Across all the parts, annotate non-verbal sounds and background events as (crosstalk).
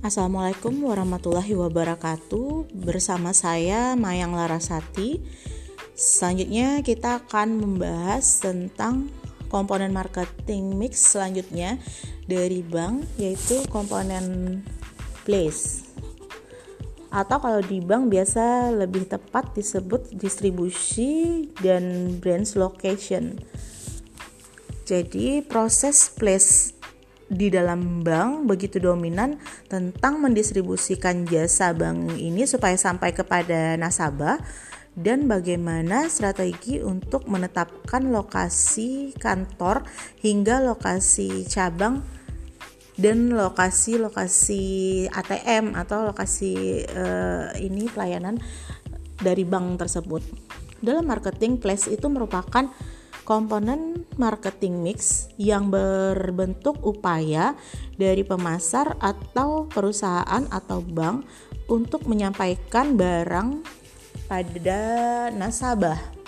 Assalamualaikum warahmatullahi wabarakatuh. Bersama saya Mayang Larasati. Selanjutnya kita akan membahas tentang komponen marketing mix selanjutnya dari bank yaitu komponen place. Atau kalau di bank biasa lebih tepat disebut distribusi dan branch location. Jadi proses place di dalam bank begitu dominan tentang mendistribusikan jasa bank ini supaya sampai kepada nasabah dan bagaimana strategi untuk menetapkan lokasi kantor hingga lokasi cabang dan lokasi-lokasi ATM atau lokasi uh, ini pelayanan dari bank tersebut. Dalam marketing place itu merupakan komponen marketing mix yang berbentuk upaya dari pemasar atau perusahaan atau bank untuk menyampaikan barang pada nasabah.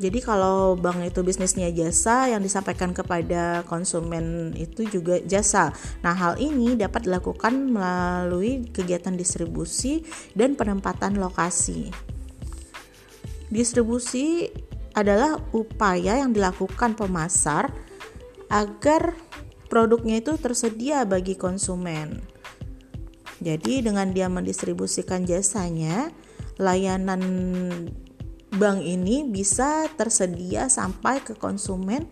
Jadi kalau bank itu bisnisnya jasa yang disampaikan kepada konsumen itu juga jasa. Nah, hal ini dapat dilakukan melalui kegiatan distribusi dan penempatan lokasi. Distribusi adalah upaya yang dilakukan pemasar agar produknya itu tersedia bagi konsumen. Jadi dengan dia mendistribusikan jasanya, layanan bank ini bisa tersedia sampai ke konsumen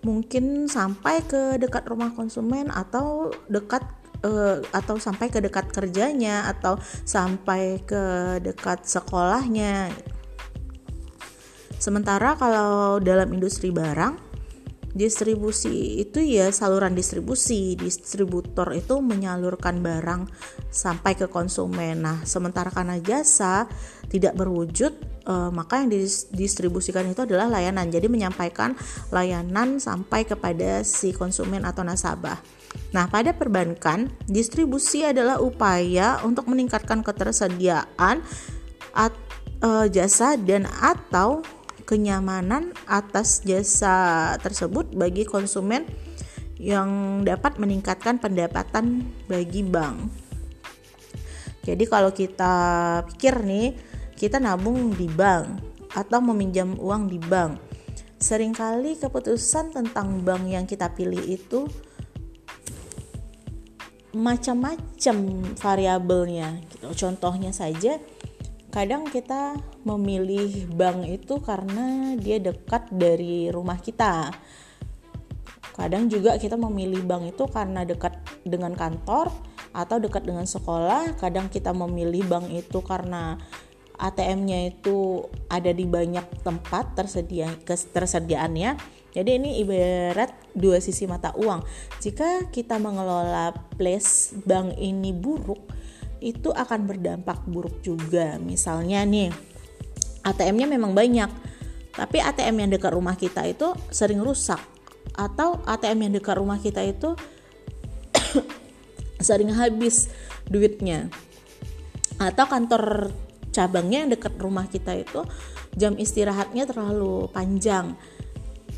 mungkin sampai ke dekat rumah konsumen atau dekat uh, atau sampai ke dekat kerjanya atau sampai ke dekat sekolahnya Sementara kalau dalam industri barang, distribusi itu ya saluran distribusi. Distributor itu menyalurkan barang sampai ke konsumen. Nah, sementara karena jasa tidak berwujud, eh, maka yang didistribusikan itu adalah layanan. Jadi menyampaikan layanan sampai kepada si konsumen atau nasabah. Nah, pada perbankan, distribusi adalah upaya untuk meningkatkan ketersediaan at, uh, jasa dan atau kenyamanan atas jasa tersebut bagi konsumen yang dapat meningkatkan pendapatan bagi bank. Jadi kalau kita pikir nih, kita nabung di bank atau meminjam uang di bank. Seringkali keputusan tentang bank yang kita pilih itu macam-macam variabelnya. Contohnya saja, kadang kita memilih bank itu karena dia dekat dari rumah kita. Kadang juga kita memilih bank itu karena dekat dengan kantor atau dekat dengan sekolah. Kadang kita memilih bank itu karena ATM-nya itu ada di banyak tempat tersedia ketersediaannya jadi ini ibarat dua sisi mata uang. Jika kita mengelola place bank ini buruk itu akan berdampak buruk juga. Misalnya nih, ATM-nya memang banyak, tapi ATM yang dekat rumah kita itu sering rusak atau ATM yang dekat rumah kita itu (coughs) sering habis duitnya. Atau kantor cabangnya yang dekat rumah kita itu jam istirahatnya terlalu panjang.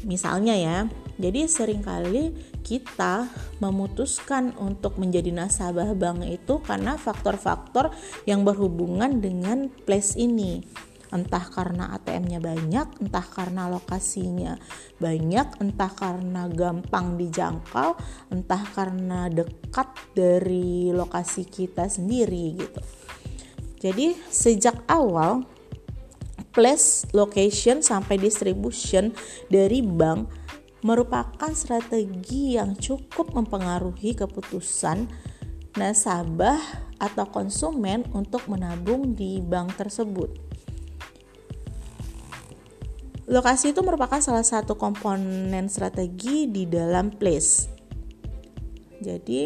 Misalnya ya, jadi sering kali kita memutuskan untuk menjadi nasabah bank itu karena faktor-faktor yang berhubungan dengan place ini entah karena ATM-nya banyak, entah karena lokasinya banyak, entah karena gampang dijangkau, entah karena dekat dari lokasi kita sendiri gitu. Jadi sejak awal place, location sampai distribution dari bank merupakan strategi yang cukup mempengaruhi keputusan nasabah atau konsumen untuk menabung di bank tersebut. Lokasi itu merupakan salah satu komponen strategi di dalam place. Jadi,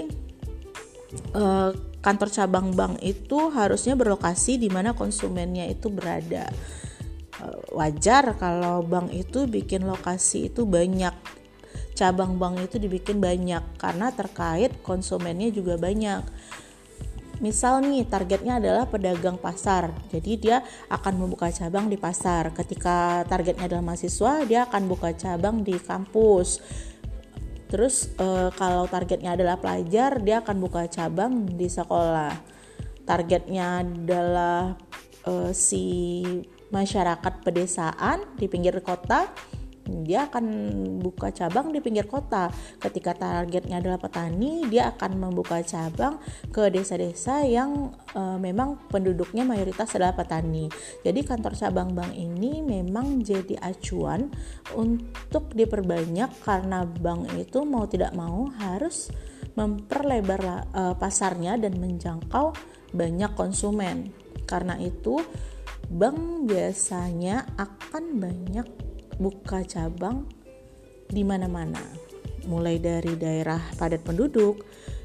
eh, kantor cabang bank itu harusnya berlokasi di mana konsumennya itu berada wajar kalau bank itu bikin lokasi itu banyak. Cabang bank itu dibikin banyak karena terkait konsumennya juga banyak. Misal nih targetnya adalah pedagang pasar. Jadi dia akan membuka cabang di pasar. Ketika targetnya adalah mahasiswa dia akan buka cabang di kampus. Terus uh, kalau targetnya adalah pelajar, dia akan buka cabang di sekolah. Targetnya adalah uh, si masyarakat pedesaan di pinggir kota, dia akan buka cabang di pinggir kota. Ketika targetnya adalah petani, dia akan membuka cabang ke desa-desa yang e, memang penduduknya mayoritas adalah petani. Jadi kantor cabang bank ini memang jadi acuan untuk diperbanyak karena bank itu mau tidak mau harus memperlebar e, pasarnya dan menjangkau banyak konsumen. Karena itu bank biasanya akan banyak buka cabang di mana-mana. Mulai dari daerah padat penduduk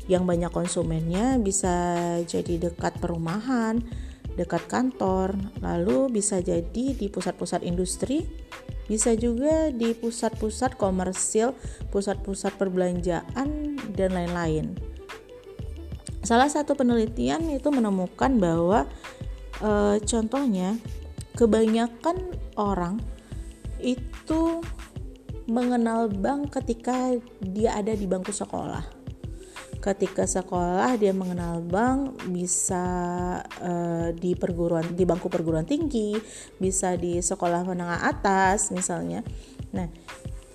yang banyak konsumennya bisa jadi dekat perumahan, dekat kantor, lalu bisa jadi di pusat-pusat industri, bisa juga di pusat-pusat komersil, pusat-pusat perbelanjaan dan lain-lain. Salah satu penelitian itu menemukan bahwa e, contohnya kebanyakan orang itu mengenal bank ketika dia ada di bangku sekolah. Ketika sekolah dia mengenal bank bisa uh, di perguruan di bangku perguruan tinggi, bisa di sekolah menengah atas misalnya. Nah,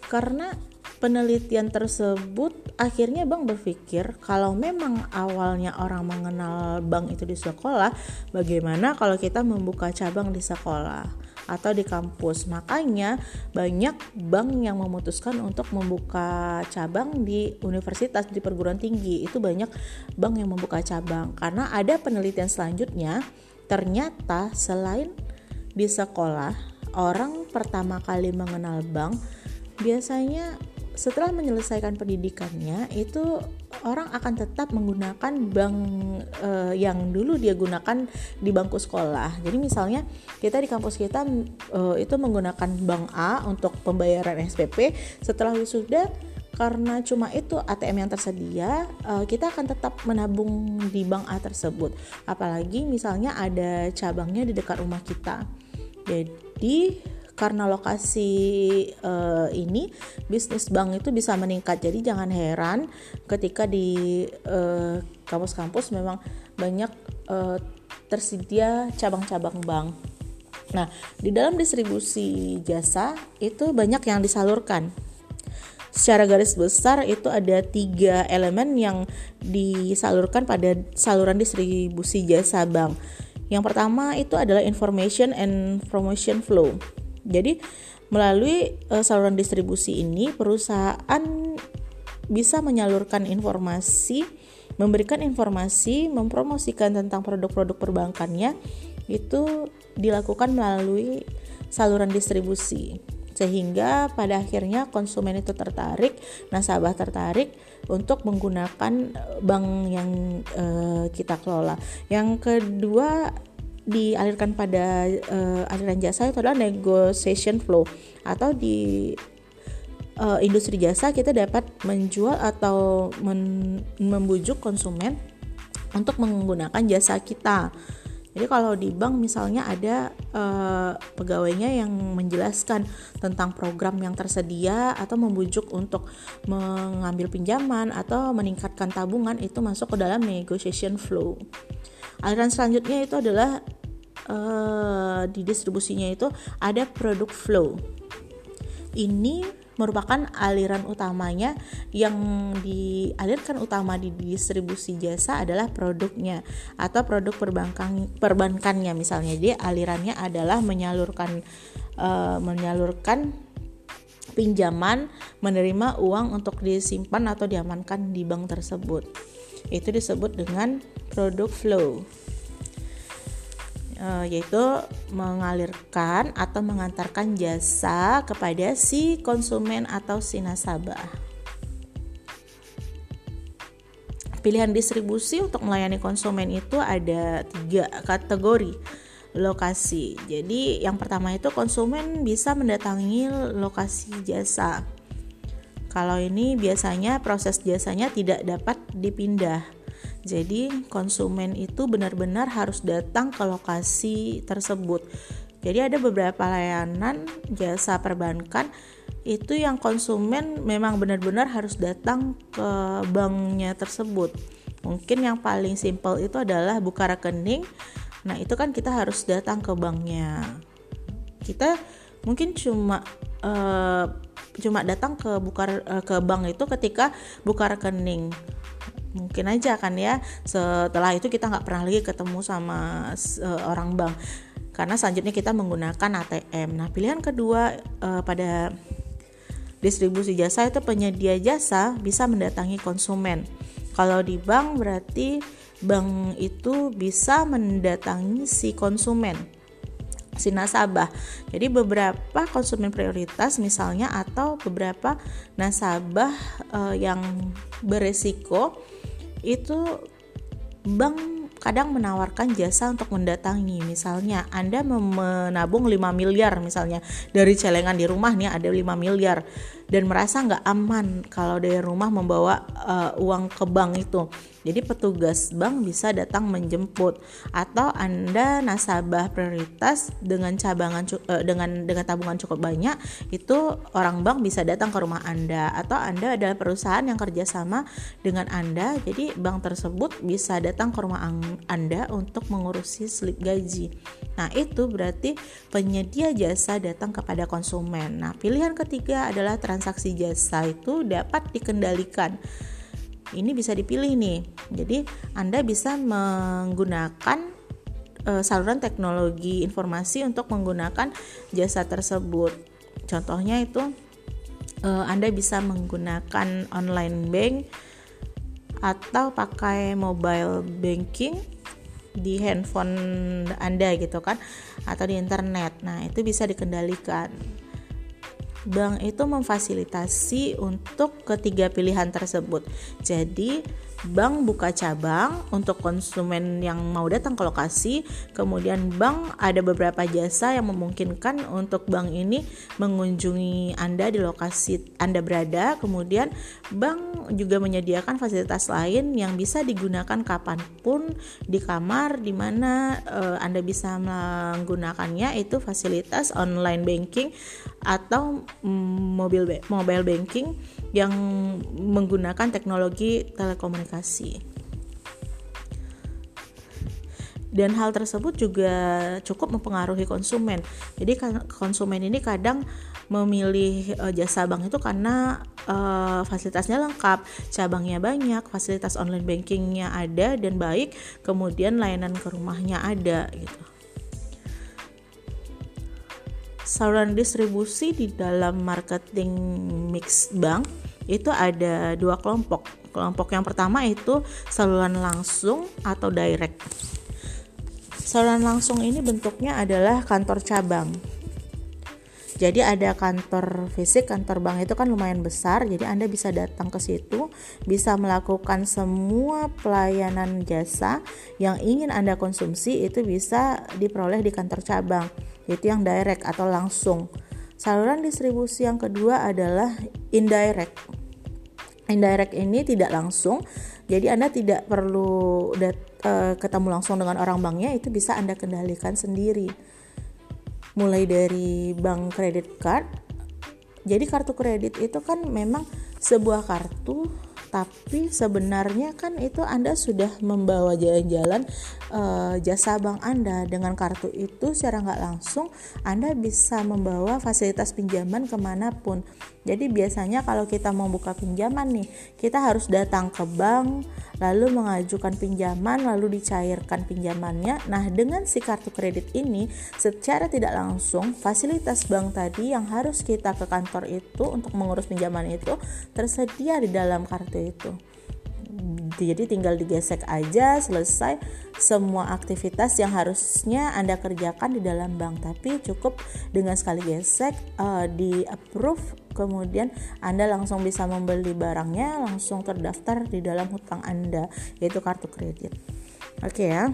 karena penelitian tersebut akhirnya Bang berpikir kalau memang awalnya orang mengenal bank itu di sekolah, bagaimana kalau kita membuka cabang di sekolah? atau di kampus. Makanya banyak bank yang memutuskan untuk membuka cabang di universitas di perguruan tinggi. Itu banyak bank yang membuka cabang karena ada penelitian selanjutnya ternyata selain di sekolah orang pertama kali mengenal bank biasanya setelah menyelesaikan pendidikannya itu orang akan tetap menggunakan bank uh, yang dulu dia gunakan di bangku sekolah. Jadi misalnya kita di kampus kita uh, itu menggunakan bank A untuk pembayaran SPP, setelah wisuda karena cuma itu ATM yang tersedia, uh, kita akan tetap menabung di bank A tersebut. Apalagi misalnya ada cabangnya di dekat rumah kita. Jadi karena lokasi uh, ini bisnis bank itu bisa meningkat jadi jangan heran ketika di uh, kampus-kampus memang banyak uh, tersedia cabang-cabang bank nah di dalam distribusi jasa itu banyak yang disalurkan secara garis besar itu ada tiga elemen yang disalurkan pada saluran distribusi jasa bank. Yang pertama itu adalah information and promotion flow. Jadi melalui uh, saluran distribusi ini perusahaan bisa menyalurkan informasi, memberikan informasi, mempromosikan tentang produk-produk perbankannya itu dilakukan melalui saluran distribusi sehingga pada akhirnya konsumen itu tertarik, nasabah tertarik untuk menggunakan bank yang uh, kita kelola. Yang kedua dialirkan pada uh, aliran jasa itu adalah negotiation flow atau di uh, industri jasa kita dapat menjual atau men membujuk konsumen untuk menggunakan jasa kita. Jadi kalau di bank misalnya ada uh, pegawainya yang menjelaskan tentang program yang tersedia atau membujuk untuk mengambil pinjaman atau meningkatkan tabungan itu masuk ke dalam negotiation flow. Aliran selanjutnya itu adalah uh, di distribusinya itu ada produk flow. Ini merupakan aliran utamanya. Yang dialirkan utama di distribusi jasa adalah produknya atau produk perbankan perbankannya misalnya. Dia alirannya adalah menyalurkan uh, menyalurkan pinjaman menerima uang untuk disimpan atau diamankan di bank tersebut itu disebut dengan produk flow uh, yaitu mengalirkan atau mengantarkan jasa kepada si konsumen atau si nasabah. Pilihan distribusi untuk melayani konsumen itu ada tiga kategori lokasi. Jadi yang pertama itu konsumen bisa mendatangi lokasi jasa. Kalau ini biasanya proses jasanya tidak dapat dipindah jadi konsumen itu benar-benar harus datang ke lokasi tersebut. Jadi ada beberapa layanan jasa perbankan itu yang konsumen memang benar-benar harus datang ke banknya tersebut. Mungkin yang paling simpel itu adalah buka rekening. Nah, itu kan kita harus datang ke banknya. Kita mungkin cuma uh, cuma datang ke buka uh, ke bank itu ketika buka rekening mungkin aja kan ya setelah itu kita nggak pernah lagi ketemu sama uh, orang bank karena selanjutnya kita menggunakan ATM. Nah, pilihan kedua uh, pada distribusi jasa itu penyedia jasa bisa mendatangi konsumen. Kalau di bank berarti bank itu bisa mendatangi si konsumen si nasabah. Jadi beberapa konsumen prioritas misalnya atau beberapa nasabah uh, yang beresiko itu bank kadang menawarkan jasa untuk mendatangi. Misalnya Anda menabung 5 miliar misalnya. Dari celengan di rumah nih ada 5 miliar dan merasa nggak aman kalau dari rumah membawa uh, uang ke bank itu. Jadi petugas bank bisa datang menjemput. Atau Anda nasabah prioritas dengan cabangan uh, dengan dengan tabungan cukup banyak itu orang bank bisa datang ke rumah Anda. Atau Anda adalah perusahaan yang kerjasama dengan Anda. Jadi bank tersebut bisa datang ke rumah Anda untuk mengurusi slip gaji. Nah, itu berarti penyedia jasa datang kepada konsumen. Nah, pilihan ketiga adalah transaksi jasa itu dapat dikendalikan ini bisa dipilih nih. Jadi Anda bisa menggunakan uh, saluran teknologi informasi untuk menggunakan jasa tersebut. Contohnya itu uh, Anda bisa menggunakan online bank atau pakai mobile banking di handphone Anda gitu kan atau di internet. Nah, itu bisa dikendalikan bank itu memfasilitasi untuk ketiga pilihan tersebut. Jadi, bank buka cabang untuk konsumen yang mau datang ke lokasi. Kemudian bank ada beberapa jasa yang memungkinkan untuk bank ini mengunjungi Anda di lokasi Anda berada. Kemudian bank juga menyediakan fasilitas lain yang bisa digunakan kapan pun di kamar di mana uh, Anda bisa menggunakannya itu fasilitas online banking atau mm, mobil mobile banking yang menggunakan teknologi telekomunikasi. Dan hal tersebut juga cukup mempengaruhi konsumen. Jadi konsumen ini kadang memilih uh, jasa bank itu karena uh, fasilitasnya lengkap, cabangnya banyak, fasilitas online bankingnya ada dan baik, kemudian layanan ke rumahnya ada gitu saluran distribusi di dalam marketing mix bank itu ada dua kelompok. Kelompok yang pertama itu saluran langsung atau direct. Saluran langsung ini bentuknya adalah kantor cabang. Jadi ada kantor fisik, kantor bank itu kan lumayan besar, jadi Anda bisa datang ke situ, bisa melakukan semua pelayanan jasa yang ingin Anda konsumsi itu bisa diperoleh di kantor cabang yaitu yang direct atau langsung. Saluran distribusi yang kedua adalah indirect. Indirect ini tidak langsung, jadi Anda tidak perlu dat, uh, ketemu langsung dengan orang banknya, itu bisa Anda kendalikan sendiri. Mulai dari bank credit card, jadi kartu kredit itu kan memang sebuah kartu tapi sebenarnya kan itu Anda sudah membawa jalan-jalan uh, jasa bank Anda. Dengan kartu itu secara nggak langsung Anda bisa membawa fasilitas pinjaman ke mana pun jadi biasanya kalau kita mau buka pinjaman nih kita harus datang ke bank lalu mengajukan pinjaman lalu dicairkan pinjamannya. Nah dengan si kartu kredit ini secara tidak langsung fasilitas bank tadi yang harus kita ke kantor itu untuk mengurus pinjaman itu tersedia di dalam kartu itu jadi tinggal digesek aja selesai semua aktivitas yang harusnya Anda kerjakan di dalam bank. Tapi cukup dengan sekali gesek uh, di approve kemudian Anda langsung bisa membeli barangnya langsung terdaftar di dalam hutang Anda yaitu kartu kredit. Oke okay ya.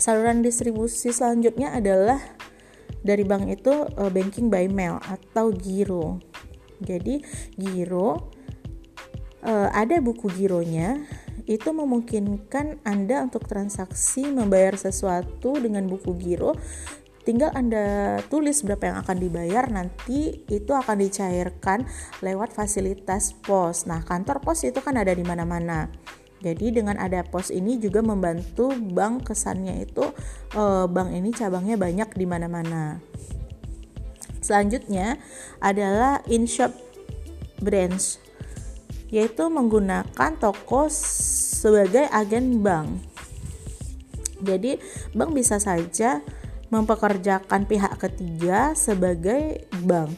Saluran distribusi selanjutnya adalah dari bank itu uh, banking by mail atau giro. Jadi giro ada buku gironya itu memungkinkan Anda untuk transaksi membayar sesuatu dengan buku giro tinggal Anda tulis berapa yang akan dibayar nanti itu akan dicairkan lewat fasilitas pos. Nah, kantor pos itu kan ada di mana-mana. Jadi dengan ada pos ini juga membantu bank kesannya itu eh, bank ini cabangnya banyak di mana-mana. Selanjutnya adalah in-shop branch yaitu menggunakan toko sebagai agen bank. Jadi bank bisa saja mempekerjakan pihak ketiga sebagai bank.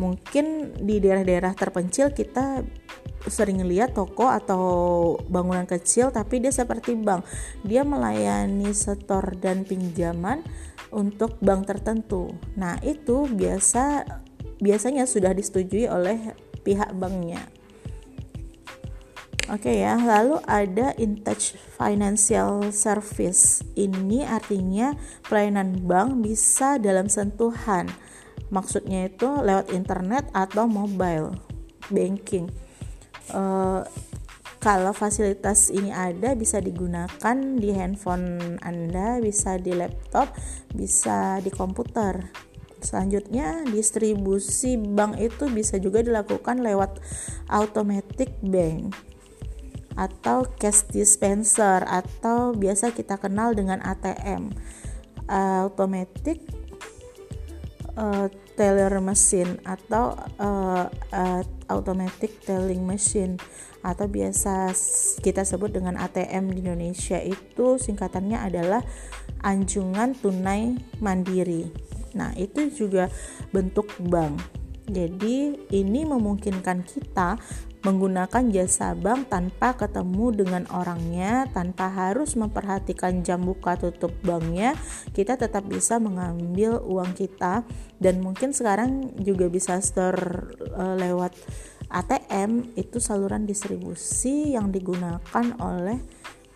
Mungkin di daerah-daerah terpencil kita sering lihat toko atau bangunan kecil tapi dia seperti bank. Dia melayani setor dan pinjaman untuk bank tertentu. Nah, itu biasa biasanya sudah disetujui oleh pihak banknya. Oke okay ya, lalu ada InTouch Financial Service. Ini artinya pelayanan bank bisa dalam sentuhan. Maksudnya itu lewat internet atau mobile banking. Uh, kalau fasilitas ini ada bisa digunakan di handphone Anda, bisa di laptop, bisa di komputer. Selanjutnya, distribusi bank itu bisa juga dilakukan lewat automatic bank atau cash dispenser atau biasa kita kenal dengan ATM automatic uh, teller machine atau uh, uh, automatic telling machine atau biasa kita sebut dengan ATM di Indonesia itu singkatannya adalah anjungan tunai mandiri. Nah, itu juga bentuk bank. Jadi, ini memungkinkan kita menggunakan jasa bank tanpa ketemu dengan orangnya, tanpa harus memperhatikan jam buka tutup banknya, kita tetap bisa mengambil uang kita dan mungkin sekarang juga bisa store uh, lewat ATM itu saluran distribusi yang digunakan oleh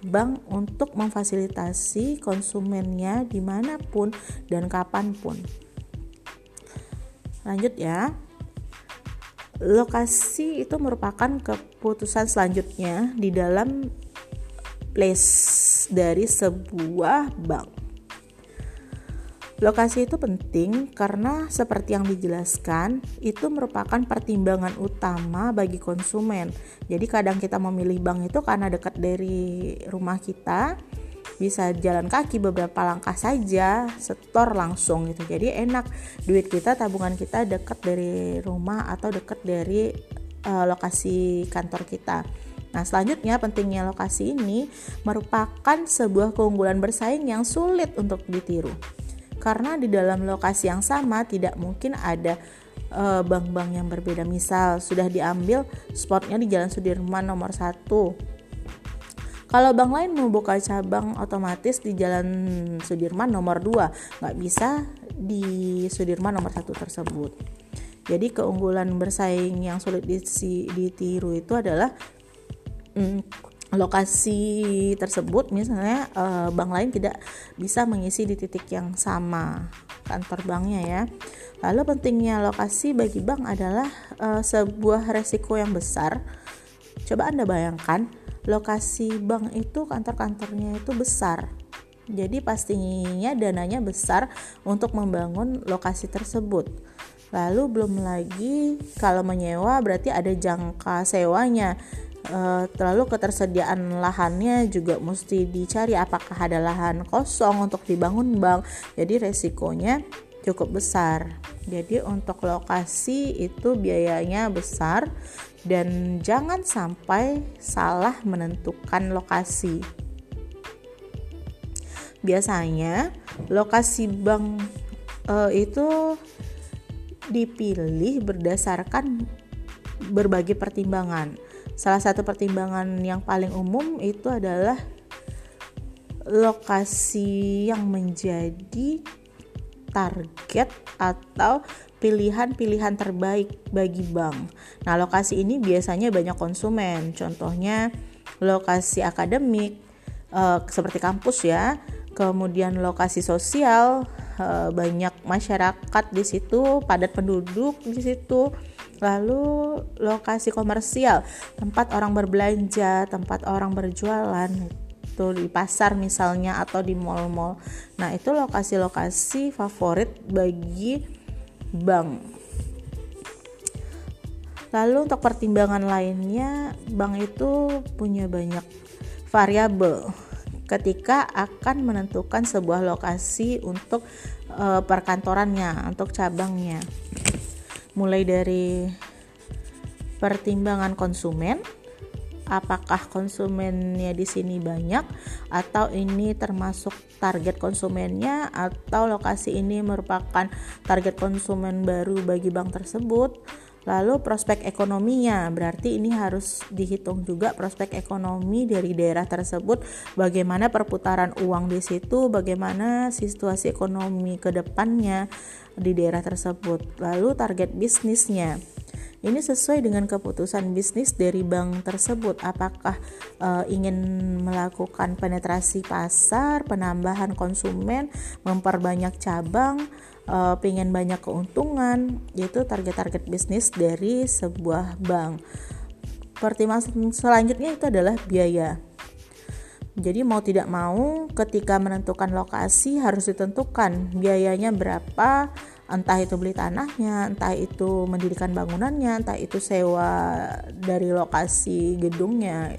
bank untuk memfasilitasi konsumennya di mana pun dan kapan pun. Lanjut ya lokasi itu merupakan keputusan selanjutnya di dalam place dari sebuah bank. Lokasi itu penting karena seperti yang dijelaskan, itu merupakan pertimbangan utama bagi konsumen. Jadi kadang kita memilih bank itu karena dekat dari rumah kita, bisa jalan kaki beberapa langkah saja setor langsung gitu jadi enak duit kita tabungan kita dekat dari rumah atau dekat dari uh, lokasi kantor kita Nah, selanjutnya pentingnya lokasi ini merupakan sebuah keunggulan bersaing yang sulit untuk ditiru. Karena di dalam lokasi yang sama tidak mungkin ada eh, bank-bank yang berbeda. Misal sudah diambil spotnya di Jalan Sudirman nomor 1 kalau bank lain membuka cabang otomatis di Jalan Sudirman nomor 2, nggak bisa di Sudirman nomor satu tersebut. Jadi keunggulan bersaing yang sulit ditiru itu adalah hmm, lokasi tersebut misalnya eh, bank lain tidak bisa mengisi di titik yang sama kantor banknya ya. Lalu pentingnya lokasi bagi bank adalah eh, sebuah resiko yang besar. Coba Anda bayangkan lokasi bank itu kantor-kantornya itu besar. Jadi pastinya dananya besar untuk membangun lokasi tersebut. Lalu belum lagi kalau menyewa berarti ada jangka sewanya. E, lalu ketersediaan lahannya juga mesti dicari apakah ada lahan kosong untuk dibangun bank. Jadi resikonya cukup besar. Jadi untuk lokasi itu biayanya besar dan jangan sampai salah menentukan lokasi. Biasanya lokasi bank e, itu dipilih berdasarkan berbagai pertimbangan. Salah satu pertimbangan yang paling umum itu adalah lokasi yang menjadi target atau pilihan-pilihan terbaik bagi bank. Nah, lokasi ini biasanya banyak konsumen. Contohnya lokasi akademik eh, seperti kampus ya. Kemudian lokasi sosial eh, banyak masyarakat di situ, padat penduduk di situ. Lalu lokasi komersial, tempat orang berbelanja, tempat orang berjualan tuh di pasar misalnya atau di mall-mall. Nah, itu lokasi-lokasi favorit bagi bank. Lalu untuk pertimbangan lainnya, bank itu punya banyak variabel ketika akan menentukan sebuah lokasi untuk e, perkantorannya, untuk cabangnya. Mulai dari pertimbangan konsumen, apakah konsumennya di sini banyak atau ini termasuk target konsumennya atau lokasi ini merupakan target konsumen baru bagi bank tersebut. Lalu prospek ekonominya, berarti ini harus dihitung juga prospek ekonomi dari daerah tersebut, bagaimana perputaran uang di situ, bagaimana situasi ekonomi ke depannya di daerah tersebut. Lalu target bisnisnya ini sesuai dengan keputusan bisnis dari bank tersebut. Apakah e, ingin melakukan penetrasi pasar, penambahan konsumen, memperbanyak cabang, e, pengen banyak keuntungan, yaitu target-target bisnis dari sebuah bank. Pertimbangan selanjutnya itu adalah biaya. Jadi mau tidak mau ketika menentukan lokasi harus ditentukan biayanya berapa, entah itu beli tanahnya, entah itu mendirikan bangunannya, entah itu sewa dari lokasi gedungnya.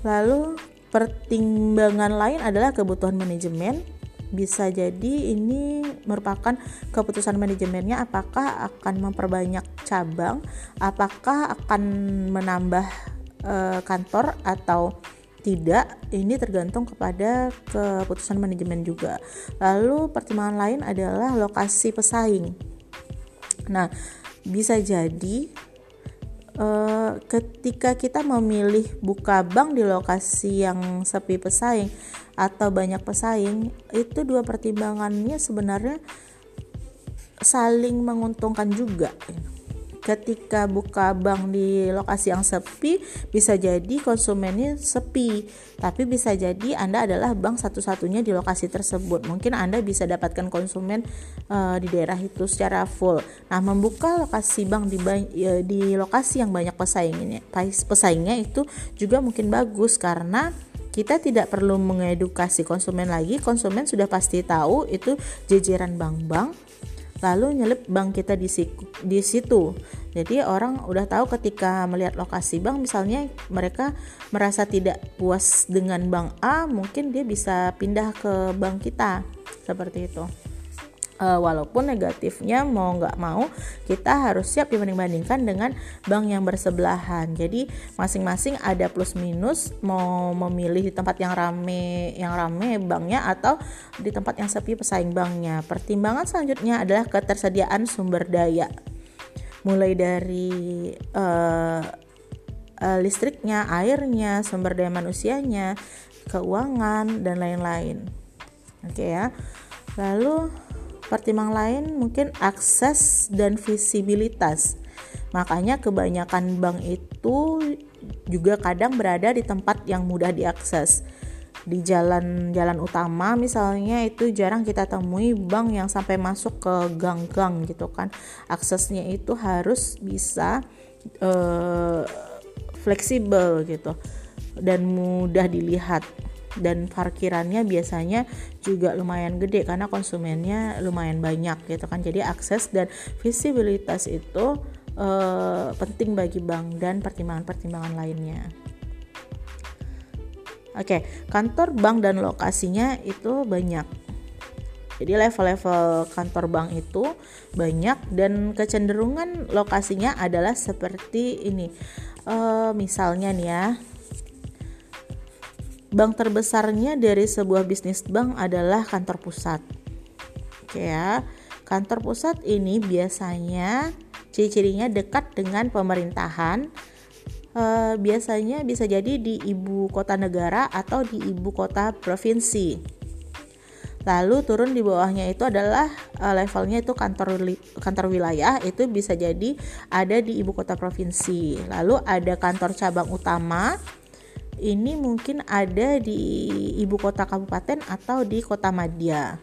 Lalu pertimbangan lain adalah kebutuhan manajemen. Bisa jadi ini merupakan keputusan manajemennya apakah akan memperbanyak cabang, apakah akan menambah e, kantor atau tidak ini tergantung kepada keputusan manajemen juga. Lalu pertimbangan lain adalah lokasi pesaing. Nah bisa jadi uh, ketika kita memilih buka bank di lokasi yang sepi pesaing atau banyak pesaing itu dua pertimbangannya sebenarnya saling menguntungkan juga ketika buka bank di lokasi yang sepi bisa jadi konsumennya sepi. Tapi bisa jadi Anda adalah bank satu-satunya di lokasi tersebut. Mungkin Anda bisa dapatkan konsumen uh, di daerah itu secara full. Nah membuka lokasi bank di, uh, di lokasi yang banyak pesaingnya pesaingnya itu juga mungkin bagus karena kita tidak perlu mengedukasi konsumen lagi. Konsumen sudah pasti tahu itu jajaran bank-bank lalu nyelip bank kita di, di situ. Jadi orang udah tahu ketika melihat lokasi bank misalnya mereka merasa tidak puas dengan bank A, mungkin dia bisa pindah ke bank kita. Seperti itu uh, walaupun negatifnya mau nggak mau kita harus siap dibanding-bandingkan dengan bank yang bersebelahan. Jadi masing-masing ada plus minus mau memilih di tempat yang rame yang rame banknya atau di tempat yang sepi pesaing banknya. Pertimbangan selanjutnya adalah ketersediaan sumber daya. Mulai dari uh, listriknya airnya sumber daya manusianya keuangan dan lain-lain. Oke okay ya. Lalu Pertimbangan lain mungkin akses dan visibilitas. Makanya kebanyakan bank itu juga kadang berada di tempat yang mudah diakses. Di jalan-jalan utama misalnya itu jarang kita temui bank yang sampai masuk ke gang-gang gitu kan. Aksesnya itu harus bisa uh, fleksibel gitu dan mudah dilihat dan parkirannya biasanya juga lumayan gede karena konsumennya lumayan banyak gitu kan jadi akses dan visibilitas itu uh, penting bagi bank dan pertimbangan-pertimbangan lainnya Oke, kantor bank dan lokasinya itu banyak. Jadi level-level kantor bank itu banyak dan kecenderungan lokasinya adalah seperti ini. Uh, misalnya nih ya, Bank terbesarnya dari sebuah bisnis bank adalah kantor pusat. Oke ya. Kantor pusat ini biasanya ciri-cirinya dekat dengan pemerintahan. E, biasanya bisa jadi di ibu kota negara atau di ibu kota provinsi. Lalu turun di bawahnya itu adalah e, levelnya itu kantor kantor wilayah itu bisa jadi ada di ibu kota provinsi. Lalu ada kantor cabang utama ini mungkin ada di ibu kota kabupaten atau di kota madya.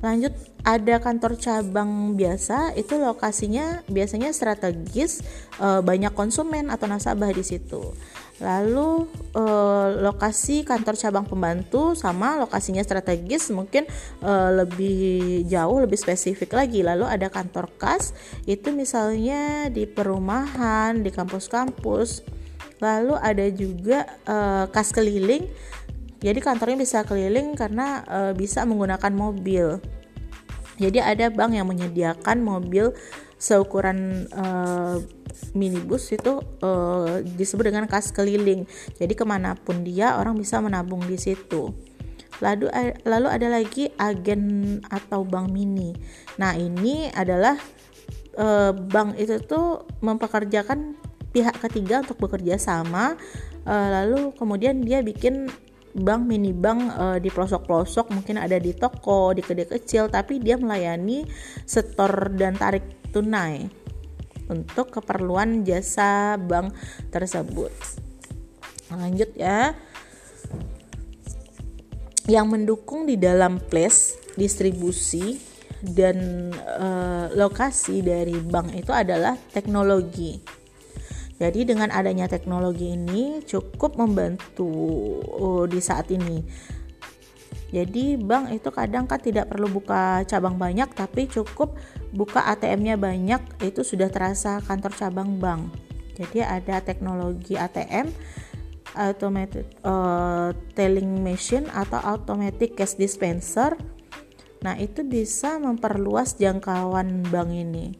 Lanjut ada kantor cabang biasa itu lokasinya biasanya strategis e, banyak konsumen atau nasabah di situ. Lalu eh, lokasi kantor cabang pembantu sama lokasinya strategis mungkin eh, lebih jauh lebih spesifik lagi. Lalu ada kantor kas itu misalnya di perumahan, di kampus-kampus. Lalu ada juga eh, kas keliling. Jadi kantornya bisa keliling karena eh, bisa menggunakan mobil. Jadi ada bank yang menyediakan mobil seukuran uh, minibus itu uh, disebut dengan kas keliling. Jadi ke mana pun dia orang bisa menabung di situ. Lalu lalu ada lagi agen atau bank mini. Nah ini adalah uh, bank itu tuh mempekerjakan pihak ketiga untuk bekerja sama. Uh, lalu kemudian dia bikin bank mini bank uh, di pelosok-pelosok mungkin ada di toko di kedai kecil tapi dia melayani setor dan tarik tunai untuk keperluan jasa bank tersebut lanjut ya yang mendukung di dalam place distribusi dan uh, lokasi dari bank itu adalah teknologi jadi dengan adanya teknologi ini cukup membantu uh, di saat ini. Jadi bank itu kadang kan tidak perlu buka cabang banyak tapi cukup buka ATM-nya banyak itu sudah terasa kantor cabang bank. Jadi ada teknologi ATM automated uh, telling machine atau automatic cash dispenser. Nah, itu bisa memperluas jangkauan bank ini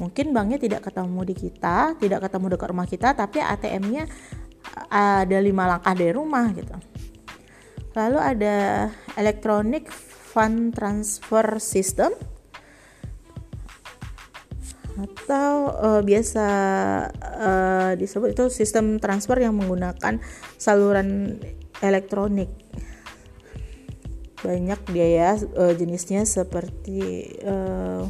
mungkin banknya tidak ketemu di kita tidak ketemu dekat rumah kita tapi ATM-nya ada lima langkah dari rumah gitu. Lalu ada electronic fund transfer system. Atau uh, biasa uh, disebut itu sistem transfer yang menggunakan saluran elektronik. Banyak dia ya uh, jenisnya seperti uh,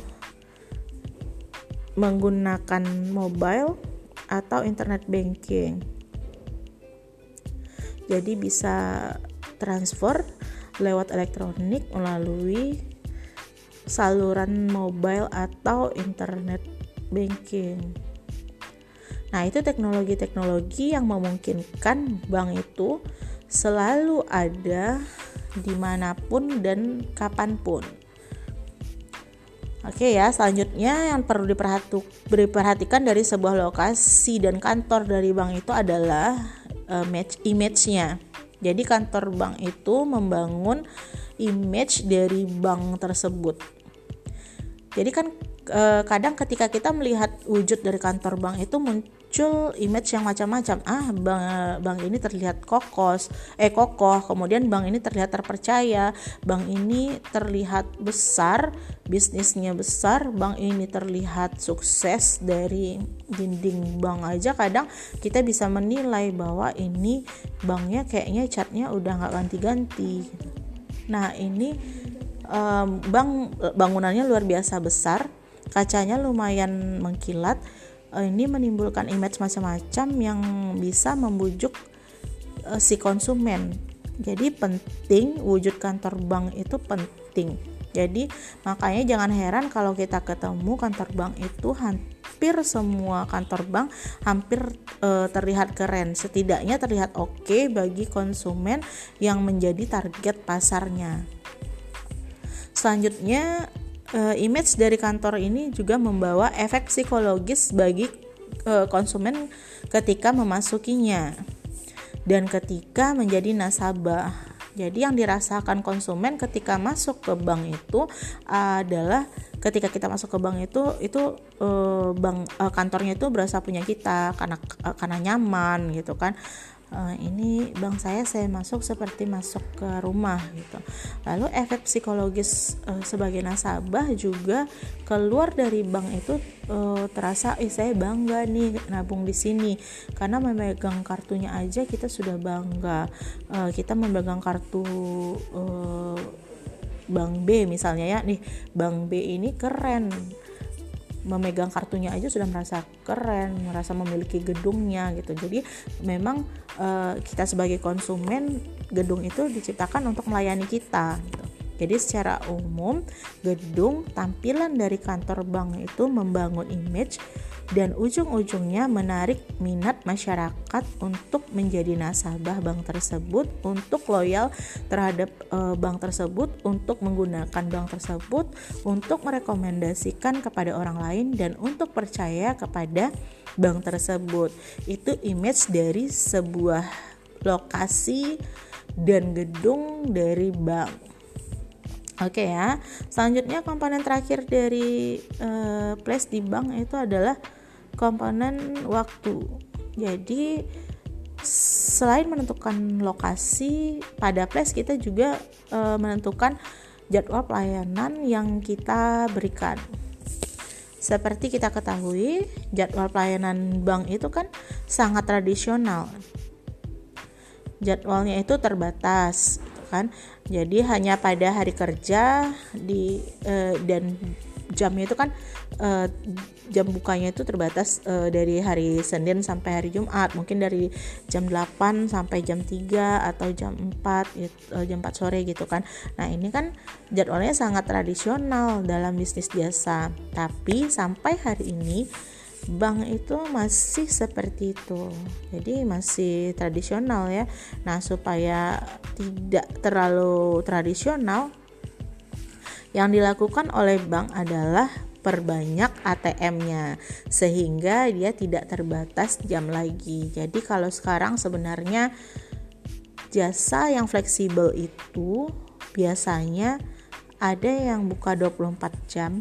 menggunakan mobile atau internet banking. Jadi bisa transfer lewat elektronik melalui saluran mobile atau internet banking. Nah, itu teknologi-teknologi yang memungkinkan bank itu selalu ada di mana pun dan kapan pun. Oke ya, selanjutnya yang perlu diperhatikan dari sebuah lokasi dan kantor dari bank itu adalah uh, match image-nya. Jadi kantor bank itu membangun image dari bank tersebut. Jadi kan uh, kadang ketika kita melihat wujud dari kantor bank itu muncul image yang macam-macam. Ah bank bank ini terlihat kokos eh kokoh. Kemudian bank ini terlihat terpercaya. Bank ini terlihat besar bisnisnya besar. Bank ini terlihat sukses dari dinding bank aja. Kadang kita bisa menilai bahwa ini banknya kayaknya catnya udah nggak ganti-ganti. Nah ini um, bank bangunannya luar biasa besar. Kacanya lumayan mengkilat ini menimbulkan image macam-macam yang bisa membujuk uh, si konsumen. Jadi penting wujud kantor bank itu penting. Jadi makanya jangan heran kalau kita ketemu kantor bank itu hampir semua kantor bank hampir e, terlihat keren. Setidaknya terlihat oke okay bagi konsumen yang menjadi target pasarnya. Selanjutnya uh, image dari kantor ini juga membawa efek psikologis bagi uh, konsumen ketika memasukinya dan ketika menjadi nasabah. Jadi yang dirasakan konsumen ketika masuk ke bank itu adalah ketika kita masuk ke bank itu itu uh, bank uh, kantornya itu berasa punya kita karena uh, karena nyaman gitu kan uh, ini bank saya saya masuk seperti masuk ke rumah gitu. Lalu efek psikologis uh, sebagai nasabah juga keluar dari bank itu uh, terasa eh saya bangga nih nabung di sini karena memegang kartunya aja kita sudah bangga. Uh, kita memegang kartu uh, bank B misalnya ya nih bank B ini keren memegang kartunya aja sudah merasa keren, merasa memiliki gedungnya gitu. Jadi memang uh, kita sebagai konsumen gedung itu diciptakan untuk melayani kita. Gitu. Jadi secara umum gedung tampilan dari kantor bank itu membangun image dan ujung-ujungnya menarik minat masyarakat untuk menjadi nasabah bank tersebut, untuk loyal terhadap e, bank tersebut, untuk menggunakan bank tersebut, untuk merekomendasikan kepada orang lain dan untuk percaya kepada bank tersebut. Itu image dari sebuah lokasi dan gedung dari bank. Oke ya. Selanjutnya komponen terakhir dari uh, place di bank itu adalah komponen waktu. Jadi selain menentukan lokasi pada place kita juga uh, menentukan jadwal pelayanan yang kita berikan. Seperti kita ketahui, jadwal pelayanan bank itu kan sangat tradisional. Jadwalnya itu terbatas, gitu kan jadi hanya pada hari kerja di uh, dan jamnya itu kan uh, jam bukanya itu terbatas uh, dari hari Senin sampai hari Jumat. Mungkin dari jam 8 sampai jam 3 atau jam 4 gitu, uh, jam 4 sore gitu kan. Nah ini kan jadwalnya sangat tradisional dalam bisnis jasa. Tapi sampai hari ini bank itu masih seperti itu jadi masih tradisional ya nah supaya tidak terlalu tradisional yang dilakukan oleh bank adalah perbanyak ATM-nya sehingga dia tidak terbatas jam lagi. Jadi kalau sekarang sebenarnya jasa yang fleksibel itu biasanya ada yang buka 24 jam,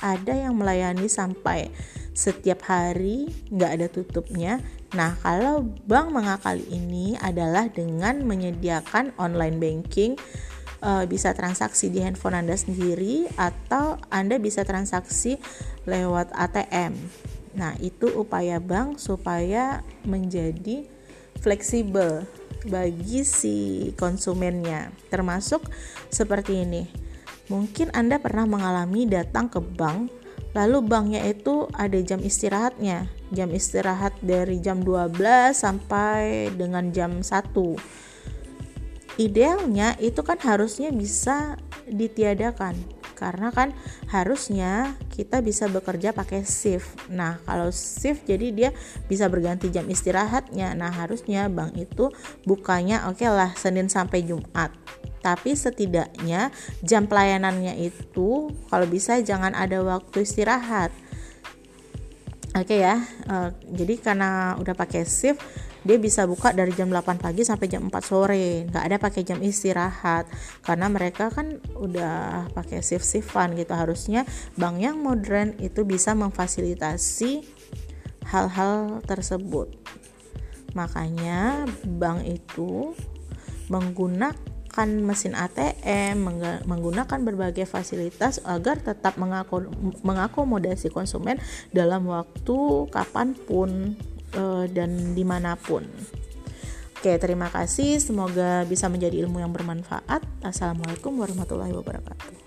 ada yang melayani sampai setiap hari nggak ada tutupnya. Nah, kalau bank mengakali ini adalah dengan menyediakan online banking uh, bisa transaksi di handphone Anda sendiri atau Anda bisa transaksi lewat ATM. Nah, itu upaya bank supaya menjadi fleksibel bagi si konsumennya. Termasuk seperti ini. Mungkin Anda pernah mengalami datang ke bank Lalu banknya itu ada jam istirahatnya. Jam istirahat dari jam 12 sampai dengan jam 1. Idealnya itu kan harusnya bisa ditiadakan karena kan harusnya kita bisa bekerja pakai shift. Nah, kalau shift jadi dia bisa berganti jam istirahatnya. Nah, harusnya bank itu bukanya oke okay lah Senin sampai Jumat tapi setidaknya jam pelayanannya itu kalau bisa jangan ada waktu istirahat. Oke okay ya uh, jadi karena udah pakai shift dia bisa buka dari jam 8 pagi sampai jam 4 sore. Nggak ada pakai jam istirahat karena mereka kan udah pakai shift shiftan gitu. Harusnya bank yang modern itu bisa memfasilitasi hal-hal tersebut. Makanya bank itu menggunakan menggunakan mesin ATM, menggunakan berbagai fasilitas agar tetap mengakomodasi konsumen dalam waktu kapan pun uh, dan di mana pun. Oke, terima kasih. Semoga bisa menjadi ilmu yang bermanfaat. Assalamualaikum warahmatullahi wabarakatuh.